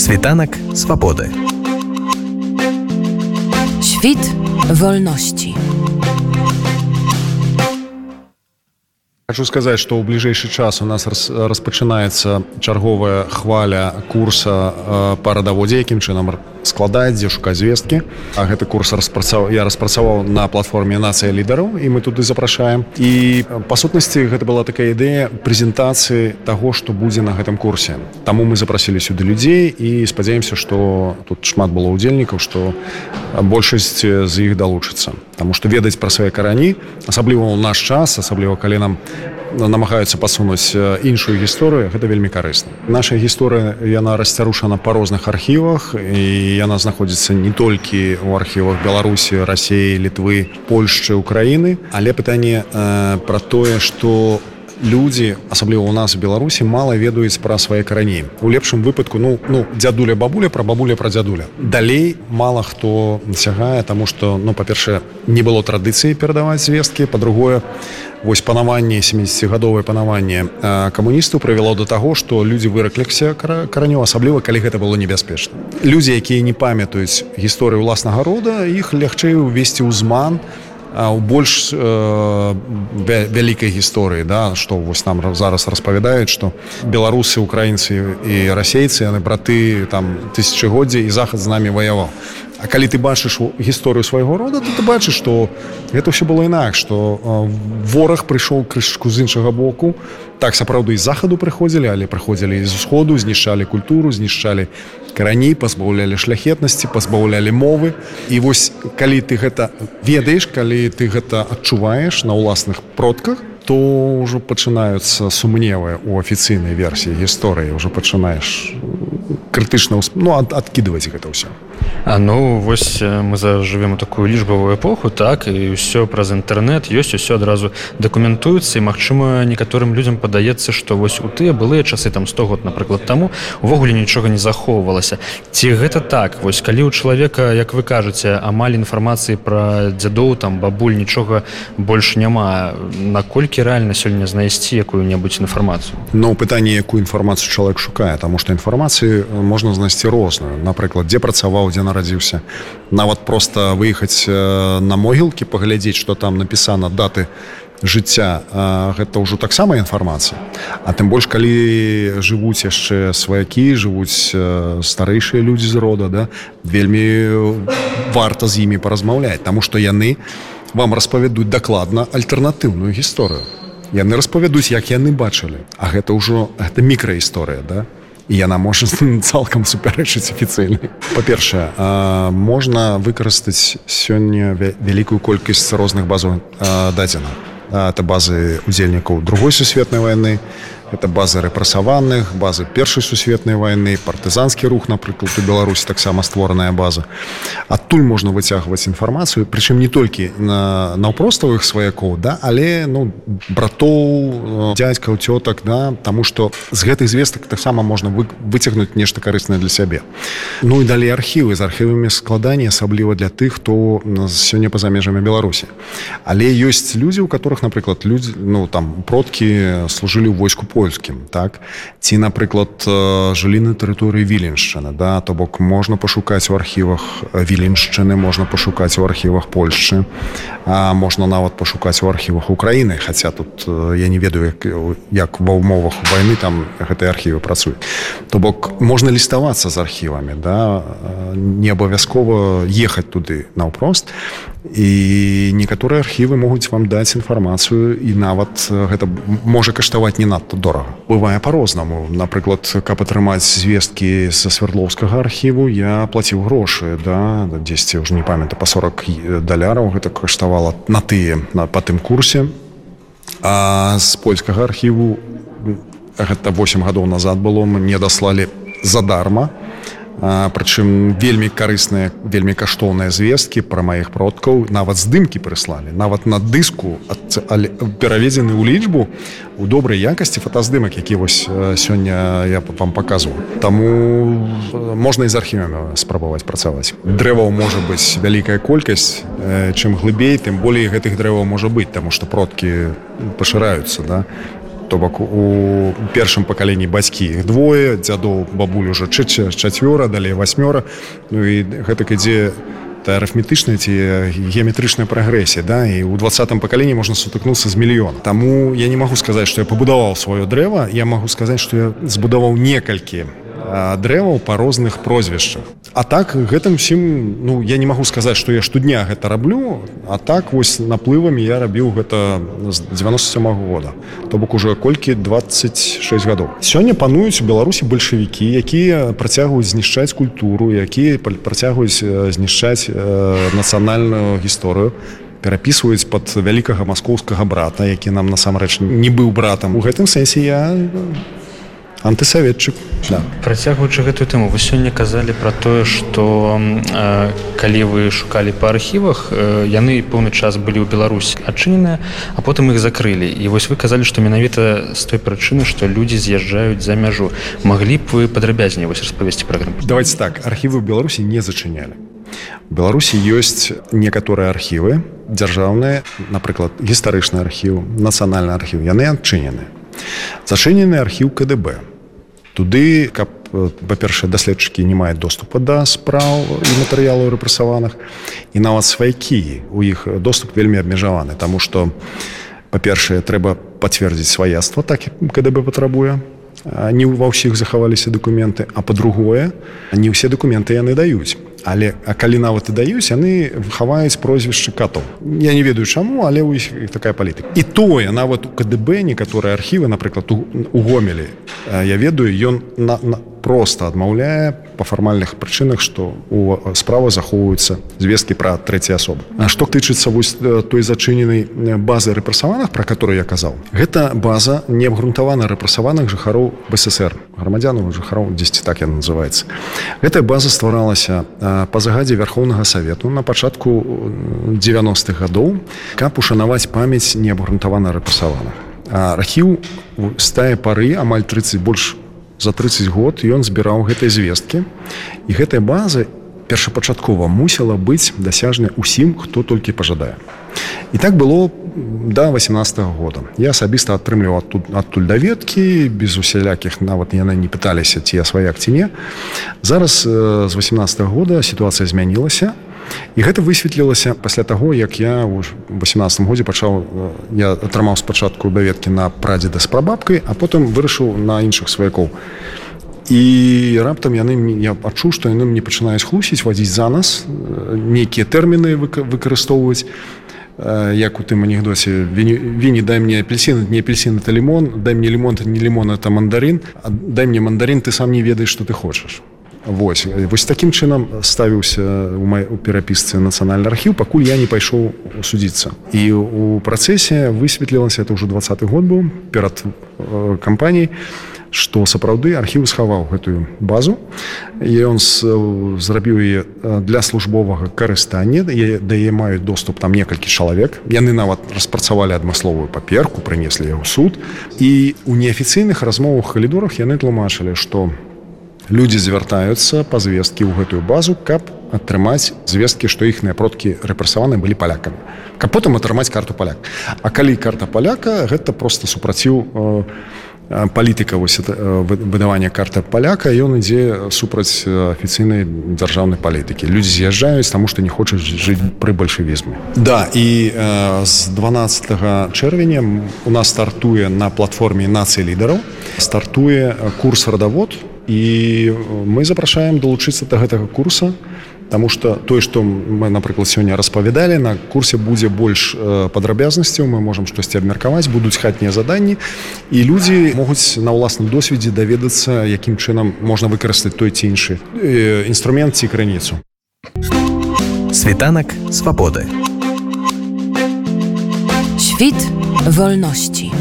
Світанак свабоды. Świt wolności. Хочу сказаць, што ў бліжэйшы час у нас распачынаецца чарговая хваля курса па радаводзе, якім чынам складаць, дзе шукаць звесткі. А гэты курс распрацаў я распрацаваў на платформе нацыя лідараў і мы туды запрашаем. І па сутнасці гэта была такая ідэя прэзентацыі таго, што будзе на гэтым курсе. Таму мы запрасілі сюды людзей і спадзяемся, што тут шмат было ўдзельнікаў, што большасць з іх далучыцца. Таму што ведаць пра свае карані, асабліва ў наш час, асабліва калі нам намагаюцца пасунуць іншую гісторыю гэта вельмі карысна. Наша гісторыя яна расцярушана па розных архівах і яна знаходзіцца не толькі у архівах беларусі рассеі літвы польшчы украіны. Але пытанне э, пра тое што у людзі асабліва у нас беларусі мала ведаюць пра свае карані. У лепшым выпадку ну ну дзядуля бабуля пра бабуля пра дзядуля. Далей мала хто сягае таму што ну па-першае не было традыцыі перадаваць звесткі па-другое вось панаванне 70гадовае панаванне камуністаў прывяло до таго што людзі выракліся караню асабліва калі гэта было небяспечна. Людзі якія не памятаюць гісторыю ўласнага рода іх лягчэй увесці ўзман у больш э, вялікай гісторыі да што вось нам зараз распавядаюць што беларусы украінцы і расейцы яны браты там тысячагоддзя і захад з намі ваяваў А калі ты бачыш гісторыю свайго рода, то ты бачыш, што гэта ўсё было інакш, што вораг прыйшоў крышку з іншага боку. Так сапраўды з захаду прыходзілі, але прыходзілі з усходу, знішчалі культуру, знішчалі карані, пазбаўлялі шляхетнасці, пазбаўлялі мовы. І вось калі ты гэта ведаеш, калі ты гэта адчуваеш на ўласных продках, то ўжо пачынаюцца сумневы ў афіцыйнай версіі гісторыі, ўжо пачынаеш крытычна ну, ад, адкідваць гэта ўсё. А ну вось мы зажывем у такую лічбавую эпоху так і ўсё праз інтэрнэт ёсць усё адразу дакументуецца і магчыма некаторым людзям падаецца што вось у тыя былыя часы там 100 год напрыклад таму увогуле нічога не захоўвалася. Ці гэта так? Вось калі у чалавека як вы кажаце амаль інфармацыі пра дзядоў там бабуль нічога больш няма наколькі рэальна сёння знайсці якую-небудзь інфармацыю? Ну пытанне якую інфармацыю чалавек шукае таму што інфармацыі можна знайсці розную напрыклад дзе працаваў дзе нарадзіўся нават просто выехаць на могілкі паглядзець что там напісана даты жыцця гэта ўжо таксама інфармацыя а тым больш калі жывуць яшчэ сваякі жывуць старэйшыя людзі з рода да вельмі варта з імі паразмаўляць таму што яны вам распавядуць дакладна альтэрнатыўную гісторыю. Яны распавядуць як яны бачылі. А гэта ўжо гэта мікрагісторыя да і яна можа цалкам супярэчыць афіцыйнай па-першае можна выкарыстаць сёння вялікую колькасць розных базаў дадзена это базы удзельнікаў другой сусветнай войны это базы рэпрасаваных базы першай сусветнай войны партызанскі рух напрыклад у беларусі таксама створаная база. Адтуль можна выцягваць інфармацыю прычым не толькі на наўпроставых сваякоў да але ну братоў дядзькаў цётак да таму што з гэтых звестак таксама можна вы, выцягнуць нешта карыснае для сябе ну і далей архівы з архівамі складання асабліва для тых хто сёння па-за межамі беларусі але ёсць людзі у которых напрыклад людзі ну там продкі служылі ў войску по польскім так? Ці напрыклад жылі на тэрыторыі віленшчыны да? То бок можна пашукаць у архівах віленшчыны можна пашукаць у архівах польшчы а можна нават пашукаць у архівах украіны хаця тут я не ведаю як, як ва ўмовах войны там гэтай архівы працуюць. То бок можна ліставацца з архівамі да? Не абавязкова ехаць туды наўпрост. І некаторыя архівы могуць вам даць інфармацыю і нават гэта можа каштаваць не надта дорага бывае по-рознаму напрыклад каб атрымаць звесткі са свердлоўскага архіву я плаціў грошы да дзесьці ўжо не памята па 40 даляраў. Гэта каштавала на тыя на па тым курсе. А з польскага архіву гэта 8 гадоў назад было мы не даслалі задарма прычым вельмі карысныя вельмі каштоўныя звесткі пра маіх продкаў. Нават здымкі прыслалі нават на дыску пераведзены ў лічбу у добрай якасці фотаздымак які вось сёння я вам паказваю. Таму можна і з архівамі спрабаваць працаваць. Дрэваў можа быць вялікая колькасць чым глыбей тым болей гэтых дрэваў можа быць таму што продкі пашыраюцца да то бок у першым пакаленні бацькі іх двое дзядоў бабуль уже чацвёра далей васьмёра. Ну і гэтак ідзе арыфметычная ці геаметрычная прагрэсія да? І ў двадцатым пакаленні можна сутыкнуцца з мільён Таму я не магу сказаць што я пабудаваў сваё дрэва я магу сказаць што я збудаваў некалькі дрэваў па розных прозвішчах. А так гэтым усім ну я не магу сказаць што я штодня гэта раблю а так вось наплывамі я рабіў гэта з 97 -го года. То бок уже колькі 26 гадоў. Сёння пануюць у беларусі бальшавікі якія працягваюць знішчаць культуру якія працягваюць знішчаць э, нацыянальную гісторыю перапісваюць под вялікага маскоўскага брата які нам насамрэч не быў братам. У гэтым сэнсе я антысаветчык да. працягваючы гэтую тэму вы сёння казалі пра тое што э, калі вы шукалі па архівах э, яны поўны час былі ў беларусі адчыненыя а потым іх закрылі і вось вы казалі што менавіта з той прычыны што людзі з'язджаюць за мяжу. Маглі б вы падрабязней вось распавесці праграм давайте так. Архівы ў беларусі не зачынялі беларусі ёсць некаторыя архівы дзяржаўныя напрыклад гістарычны архіў нацыянальны архіў яны адчынены зачынены архіў кДб. Туды каб па-першае даследчыкі не маюць доступа да спраў і матэрыялаў рэпрасаваных і нават свайкі у іх доступ вельмі абмежаваны Таму што па-першае трэба пацвердзіць сваяцтва так КДБ патрабуе не ва ўсіх захаваліся дакументы а па-другое не ўсе дакументы яны даюць але а калі нават і даюць яны хаваюць прозвішчы катоў. Я не ведаю чаму але ў іх такая палітыка. І тое нават у КДБ некаторыя архівы напрыклад у, у гомелі я ведаю ён на, на просто адмаўляе па фармальных прычынах што у справы захоўваюцца звесткі пра трэцяй асобы. А што тычыцца вось той зачыненай базы рэпрасаваных пра которую я казаў гэта база неабгрунтавана рэпрасаваных жыхароў бСр грамадзянаў жыхароў 10 так я называется гэтая база стваралася па загадзе вярхоўнага савету на пачатку 90-х гадоў каб ушанаваць памяць неабгрунтавана рэпрасаваных архіў з тае пары амаль 30 больш за 30 год ён збіраў гэтыя звесткі. І гэтая база першапачаткова мусіла быць дасяжная усім хто толькі пажадае. І так было до 18 -го года. Я асабіста атрымліваў тут адтуль даведкі без усялякіх нават яны не пыталіся ці я сваяк ці не. Зараз з 18 -го года сітуацыя змянілася і гэта высветлілася пасля таго як я ў 18 годзе пачаў я атрымаў спачатку даведкі на прадзеда з прабабкай а потым вырашыў на іншых сваякоў. І раптам яны я адчуў што яны мне пачынаюць хлусіць вадзіць за нас нейкія тэрміны выкарыстоўваць. Як у тым анекдосе віні дай мне апельсин не апельсин это лимон дай мне лимон не лимон это мандарин дай мне мандарин ты сам не ведаеш что ты хочаш Вось вось такім чынам ставіўся у май у перапісцы нацыянальны архіў пакуль я не пайшоў судзіцца і у працэсе высветлілася это ўжо двадцаты год быў перад э, кампаніяй што сапраўды архіў схаваў гэтую базу і ён зрабіў яе для службовага карыстання дае маюць доступ там некалькі чалавек яны нават распрацавалі адмысловую паперку прынеслі яго суд. І у неафіцыйных размовах калідорах яны тлумачылі што у людзі звяртаюцца па звесткі ў гэтую базу каб атрымаць звесткі што іхныя продкі рэпрасаваны былі палякамі. Каб потым атрымаць карту паляк. А калі карта паляка гэта просто супраціў э, палітыка вось выдавання карта паляка ён ідзе супраць афіцыйнай дзяржаўнай палітыкі. Людзі з'язджаюць таму што не хочуць жыць пры бальшавізме. Да і э, з 12 чэрвеня у нас стартуе на платформе нацыі лідараў стартуе курс радавод і мы запрашаем далучыцца да гэтага курса Таму что тое што мы напрыклад сёння распавядалі на курсе будзе больш падрабязнасцяў мы можемм штосьці абмеркаваць будуць хатнія заданні і людзі могуць на ўласным досведзе даведацца якім чынам можна выкарыстаць той ці іншы інструмент ці крыніцу світанак свабоды Świt wolności